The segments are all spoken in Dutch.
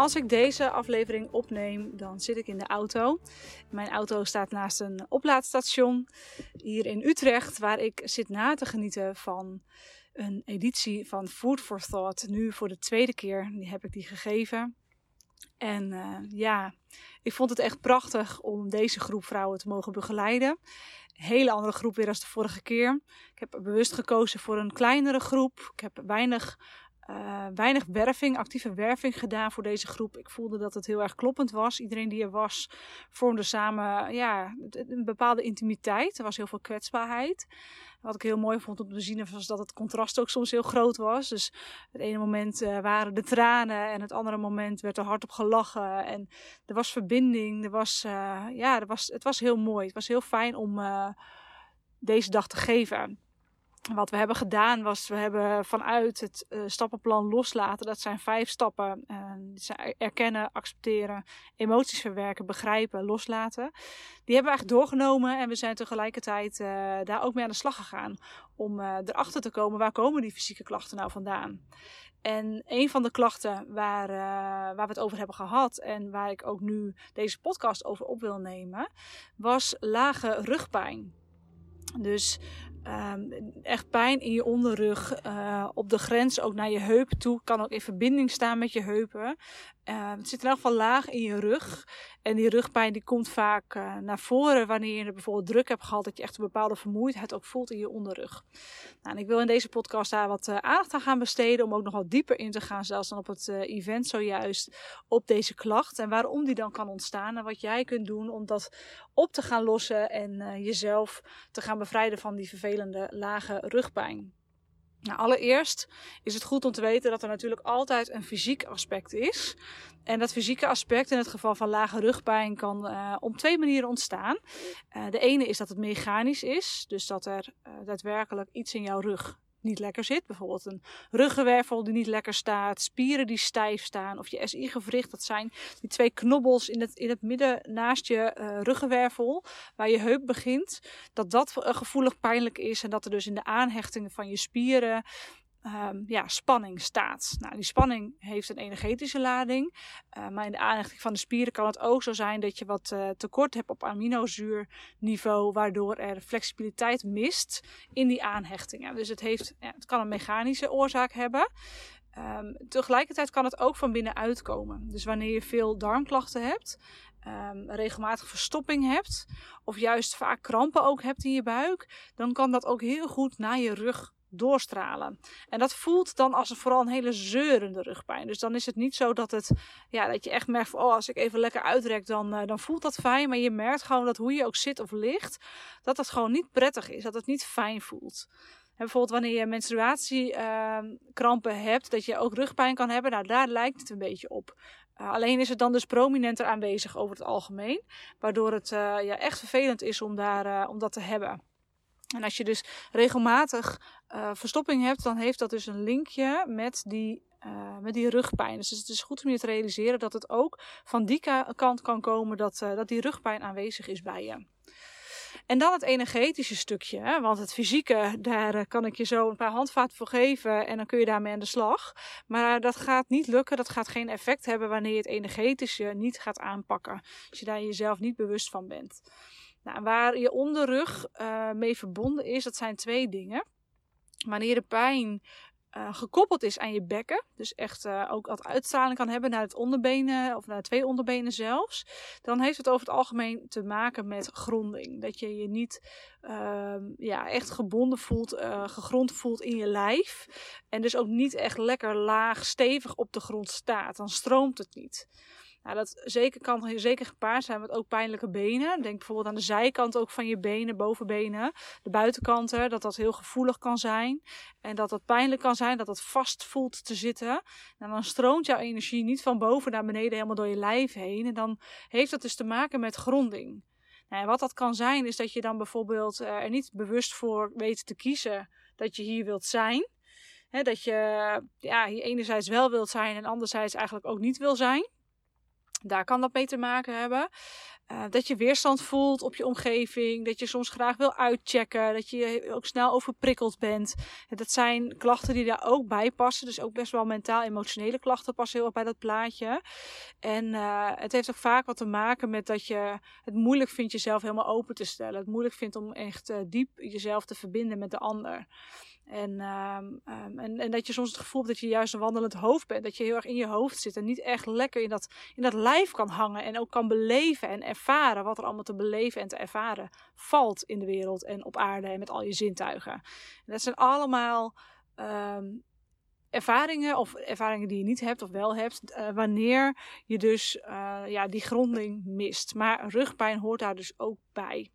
Als ik deze aflevering opneem, dan zit ik in de auto. Mijn auto staat naast een oplaadstation hier in Utrecht, waar ik zit na te genieten van een editie van Food for Thought. Nu voor de tweede keer heb ik die gegeven. En uh, ja, ik vond het echt prachtig om deze groep vrouwen te mogen begeleiden. Een hele andere groep weer als de vorige keer. Ik heb bewust gekozen voor een kleinere groep. Ik heb weinig uh, weinig werving, actieve werving gedaan voor deze groep. Ik voelde dat het heel erg kloppend was. Iedereen die er was, vormde samen ja, een bepaalde intimiteit. Er was heel veel kwetsbaarheid. Wat ik heel mooi vond om te zien was dat het contrast ook soms heel groot was. Dus het ene moment uh, waren de tranen en het andere moment werd er hardop gelachen. En er was verbinding. Er was, uh, ja, er was, het was heel mooi. Het was heel fijn om deze dag te geven wat we hebben gedaan was, we hebben vanuit het uh, stappenplan loslaten, dat zijn vijf stappen. Uh, erkennen, accepteren, emoties verwerken, begrijpen, loslaten. Die hebben we eigenlijk doorgenomen en we zijn tegelijkertijd uh, daar ook mee aan de slag gegaan. Om erachter te komen, waar komen die fysieke klachten nou vandaan? En een van de klachten waar, waar we het over hebben gehad en waar ik ook nu deze podcast over op wil nemen, was lage rugpijn. Dus um, echt pijn in je onderrug, uh, op de grens ook naar je heupen toe. Kan ook in verbinding staan met je heupen. Uh, het zit in elk geval laag in je rug. En die rugpijn die komt vaak uh, naar voren wanneer je bijvoorbeeld druk hebt gehad. Dat je echt een bepaalde vermoeidheid ook voelt in je onderrug. Nou, en ik wil in deze podcast daar wat aandacht aan gaan besteden. Om ook nog wat dieper in te gaan, zelfs dan op het event zojuist, op deze klacht. En waarom die dan kan ontstaan. En wat jij kunt doen om dat op te gaan lossen. En jezelf te gaan bevrijden van die vervelende lage rugpijn. Nou, allereerst is het goed om te weten dat er natuurlijk altijd een fysiek aspect is. En dat fysieke aspect in het geval van lage rugpijn kan uh, om twee manieren ontstaan. Uh, de ene is dat het mechanisch is, dus dat er uh, daadwerkelijk iets in jouw rug niet lekker zit. Bijvoorbeeld een ruggenwervel die niet lekker staat, spieren die stijf staan of je SI-gewricht. Dat zijn die twee knobbels in het, in het midden naast je uh, ruggenwervel, waar je heup begint. Dat dat gevoelig pijnlijk is en dat er dus in de aanhechtingen van je spieren um, ja, spanning staat. Nou, die spanning heeft een energetische lading. Uh, maar in de aanhechting van de spieren kan het ook zo zijn dat je wat uh, tekort hebt op aminozuurniveau, waardoor er flexibiliteit mist in die aanhechtingen. Dus het, heeft, ja, het kan een mechanische oorzaak hebben. Um, tegelijkertijd kan het ook van binnenuit komen. Dus wanneer je veel darmklachten hebt, um, regelmatig verstopping hebt, of juist vaak krampen ook hebt in je buik, dan kan dat ook heel goed naar je rug doorstralen. En dat voelt dan als een, vooral een hele zeurende rugpijn. Dus dan is het niet zo dat, het, ja, dat je echt merkt van, oh, als ik even lekker uitrek, dan, uh, dan voelt dat fijn. Maar je merkt gewoon dat hoe je ook zit of ligt, dat dat gewoon niet prettig is. Dat het niet fijn voelt. En bijvoorbeeld wanneer je menstruatiekrampen uh, hebt, dat je ook rugpijn kan hebben. Nou, daar lijkt het een beetje op. Uh, alleen is het dan dus prominenter aanwezig over het algemeen. Waardoor het uh, ja, echt vervelend is om, daar, om dat te hebben. En als je dus regelmatig uh, verstopping hebt, dan heeft dat dus een linkje met die, uh, met die rugpijn. Dus het is goed om je te realiseren dat het ook van die kant kan komen dat, uh, dat die rugpijn aanwezig is bij je. En dan het energetische stukje, want het fysieke, daar kan ik je zo een paar handvaten voor geven en dan kun je daarmee aan de slag. Maar dat gaat niet lukken, dat gaat geen effect hebben wanneer je het energetische niet gaat aanpakken. Als je daar jezelf niet bewust van bent. Nou, waar je onderrug uh, mee verbonden is, dat zijn twee dingen. Wanneer de pijn uh, gekoppeld is aan je bekken, dus echt uh, ook wat uitstraling kan hebben naar het onderbenen of naar twee onderbenen zelfs, dan heeft het over het algemeen te maken met gronding. Dat je je niet uh, ja, echt gebonden voelt, gegrond voelt in je lijf en dus ook niet echt lekker laag, stevig op de grond staat. Dan stroomt het niet. Nou, dat zeker kan zeker gepaard zijn met ook pijnlijke benen. Denk bijvoorbeeld aan de zijkant ook van je benen, bovenbenen, de buitenkanten, dat dat heel gevoelig kan zijn. En dat dat pijnlijk kan zijn, dat dat vast voelt te zitten. En dan stroomt jouw energie niet van boven naar beneden helemaal door je lijf heen. En dan heeft dat dus te maken met gronding. Nou, wat dat kan zijn, is dat je dan bijvoorbeeld er niet bewust voor weet te kiezen dat je hier wilt zijn. dat je ja, hier enerzijds wel wilt zijn en anderzijds eigenlijk ook niet wil zijn. Daar kan dat mee te maken hebben. uh, dat je weerstand voelt op je omgeving, dat je soms graag wil uitchecken, dat je ook snel overprikkeld bent. dat zijn klachten die daar ook bij passen. Dus ook best wel mentaal-emotionele klachten passen heel erg bij dat plaatje. En uh, het heeft ook vaak wat te maken met dat je het moeilijk vindt jezelf helemaal open te stellen. Het moeilijk vindt om echt uh, diep jezelf te verbinden met de ander. En, um, um, en, en, dat je soms het gevoel hebt dat je juist een wandelend hoofd bent. Dat je heel erg in je hoofd zit en niet echt lekker in dat, in dat lijf kan hangen. En ook kan beleven en ervaren wat er allemaal te beleven en te ervaren valt in de wereld en op aarde en met al je zintuigen. En dat zijn allemaal um, ervaringen of ervaringen die je niet hebt of wel hebt. Uh, wanneer je dus uh, ja, die gronding mist. Maar rugpijn hoort daar dus ook bij.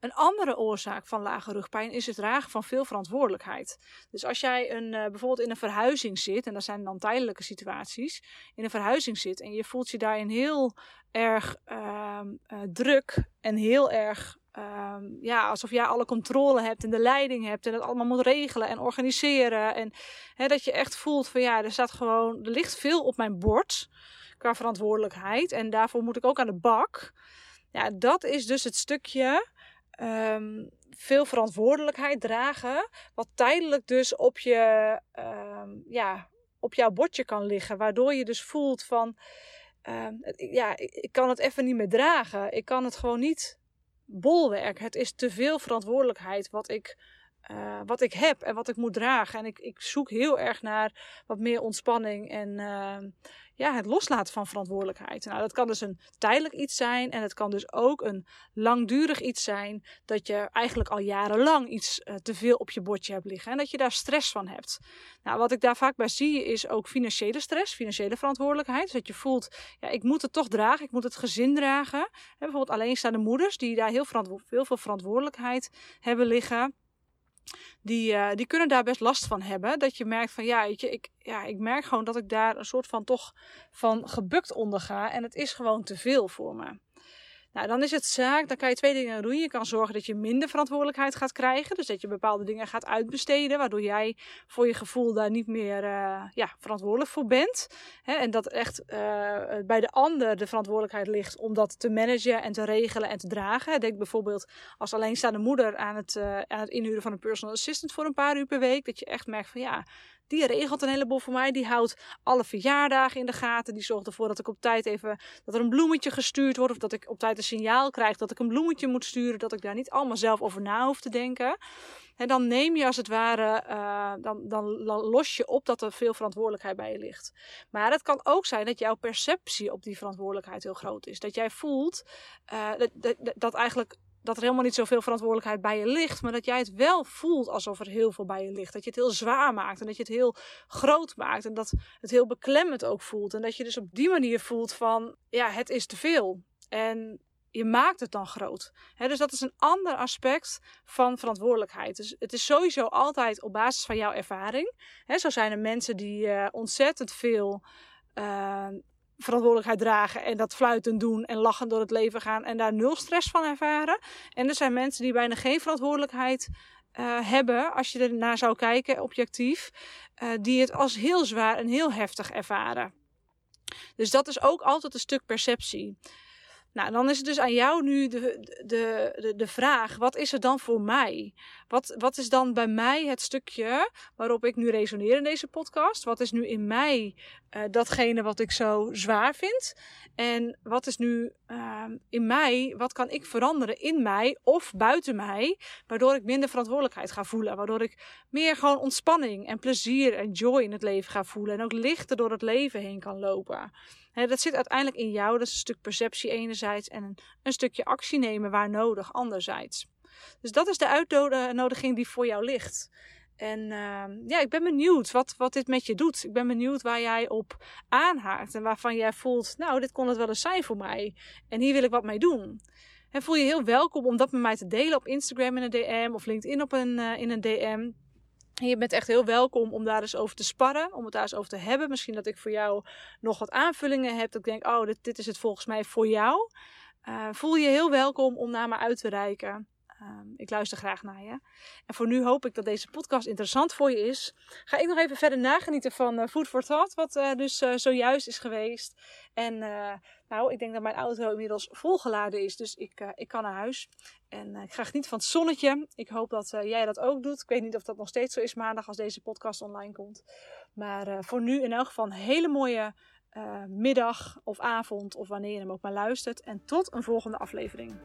Een andere oorzaak van lage rugpijn is het dragen van veel verantwoordelijkheid. Dus als jij een, uh, bijvoorbeeld in een verhuizing zit, en dat zijn dan tijdelijke situaties, in een verhuizing zit en je voelt je daarin heel erg uh, uh, druk en heel erg uh, ja, alsof jij alle controle hebt en de leiding hebt en het allemaal moet regelen en organiseren. En dat je echt voelt van ja, er staat gewoon, er ligt veel op mijn bord qua verantwoordelijkheid en daarvoor moet ik ook aan de bak. Ja, dat is dus het stukje um, veel verantwoordelijkheid dragen. Wat tijdelijk dus op, je, um, ja, op jouw bordje kan liggen. Waardoor je dus voelt van, um, ja, ik kan het even niet meer dragen. Ik kan het gewoon niet bolwerk. Het is te veel verantwoordelijkheid wat ik, uh, wat ik heb en wat ik moet dragen. En ik, ik zoek heel erg naar wat meer ontspanning en uh, ja, het loslaten van verantwoordelijkheid. Nou, dat kan dus een tijdelijk iets zijn en het kan dus ook een langdurig iets zijn dat je eigenlijk al jarenlang iets uh, te veel op je bordje hebt liggen en dat je daar stress van hebt. Nou, wat ik daar vaak bij zie is ook financiële stress, financiële verantwoordelijkheid. Dus dat je voelt, ja, ik moet het toch dragen, ik moet het gezin dragen. He, bijvoorbeeld alleenstaande moeders die daar heel veel verantwoordelijkheid hebben liggen die, uh, die kunnen daar best last van hebben. Dat je merkt van ja, ik, ja, ik merk gewoon dat ik daar een soort van toch van gebukt onder ga. En het is gewoon te veel voor me. Nou, dan is het zaak, dan kan je twee dingen doen. Je kan zorgen dat je minder verantwoordelijkheid gaat krijgen. Dus dat je bepaalde dingen gaat uitbesteden, waardoor jij voor je gevoel daar niet meer uh, ja, verantwoordelijk voor bent. Hè, en dat echt uh, bij de ander de verantwoordelijkheid ligt om dat te managen en te regelen en te dragen. Denk bijvoorbeeld als alleenstaande moeder aan het, uh, aan het inhuren van een personal assistant voor een paar uur per week. Dat je echt merkt van ja, die regelt een heleboel voor mij. Die houdt alle verjaardagen in de gaten. Die zorgt ervoor dat ik op tijd even dat er een bloemetje gestuurd wordt. Of dat ik op tijd een signaal krijg dat ik een bloemetje moet sturen. Dat ik daar niet allemaal zelf over na hoef te denken. En dan neem je als het ware, uh, dan, dan los je op dat er veel verantwoordelijkheid bij je ligt. Maar het kan ook zijn dat jouw perceptie op die verantwoordelijkheid heel groot is. Dat jij voelt dat, dat, dat eigenlijk dat er helemaal niet zoveel verantwoordelijkheid bij je ligt, maar dat jij het wel voelt alsof er heel veel bij je ligt. Dat je het heel zwaar maakt en dat je het heel groot maakt en dat het heel beklemmend ook voelt. En dat je dus op die manier voelt van, ja, het is te veel. En je maakt het dan groot. dus dat is een ander aspect van verantwoordelijkheid. Dus het is sowieso altijd op basis van jouw ervaring. zo zijn er mensen die uh, ontzettend veel uh, verantwoordelijkheid dragen en dat fluiten doen en lachen door het leven gaan en daar nul stress van ervaren. En er zijn mensen die bijna geen verantwoordelijkheid uh, hebben, als je er naar zou kijken, objectief, uh, die het als heel zwaar en heel heftig ervaren. Dus dat is ook altijd een stuk perceptie. Nou, dan is het dus aan jou nu de, de, de, de vraag: wat is er dan voor mij? Wat, wat is dan bij mij het stukje waarop ik nu resoneer in deze podcast? Wat is nu in mij uh, datgene wat ik zo zwaar vind? En wat is nu uh, in mij, wat kan ik veranderen in mij of buiten mij, waardoor ik minder verantwoordelijkheid ga voelen? Waardoor ik meer gewoon ontspanning en plezier en joy in het leven ga voelen en ook lichter door het leven heen kan lopen. He, dat zit uiteindelijk in jou. Dat is een stuk perceptie enerzijds en een, een stukje actie nemen waar nodig anderzijds. Dus dat is de uitnodiging die voor jou ligt. En uh, ja, ik ben benieuwd wat, wat dit met je doet. Ik ben benieuwd waar jij op aanhaakt en waarvan jij voelt, nou, dit kon het wel eens zijn voor mij. En hier wil ik wat mee doen. En voel je heel welkom om dat met mij te delen op Instagram in een DM of LinkedIn op een, uh, in een DM. Je bent echt heel welkom om daar eens over te sparren, om het daar eens over te hebben. Misschien dat ik voor jou nog wat aanvullingen heb. Dat ik denk, oh, dit, dit is het volgens mij voor jou. Uh, voel je heel welkom om naar me uit te reiken. Ehm, ik luister graag naar je. En voor nu hoop ik dat deze podcast interessant voor je is. Ga ik nog even verder nagenieten van uh, Food for Thought, wat uh, dus uh, zojuist is geweest. En nou, ik denk dat mijn auto inmiddels volgeladen is, dus ik, ik kan naar huis. En ik ga genieten van het zonnetje. Ik hoop dat jij dat ook doet. Ik weet niet of dat nog steeds zo is maandag als deze podcast online komt. Maar voor nu in elk geval een hele mooie middag of avond of wanneer je hem ook maar luistert. En tot een volgende aflevering.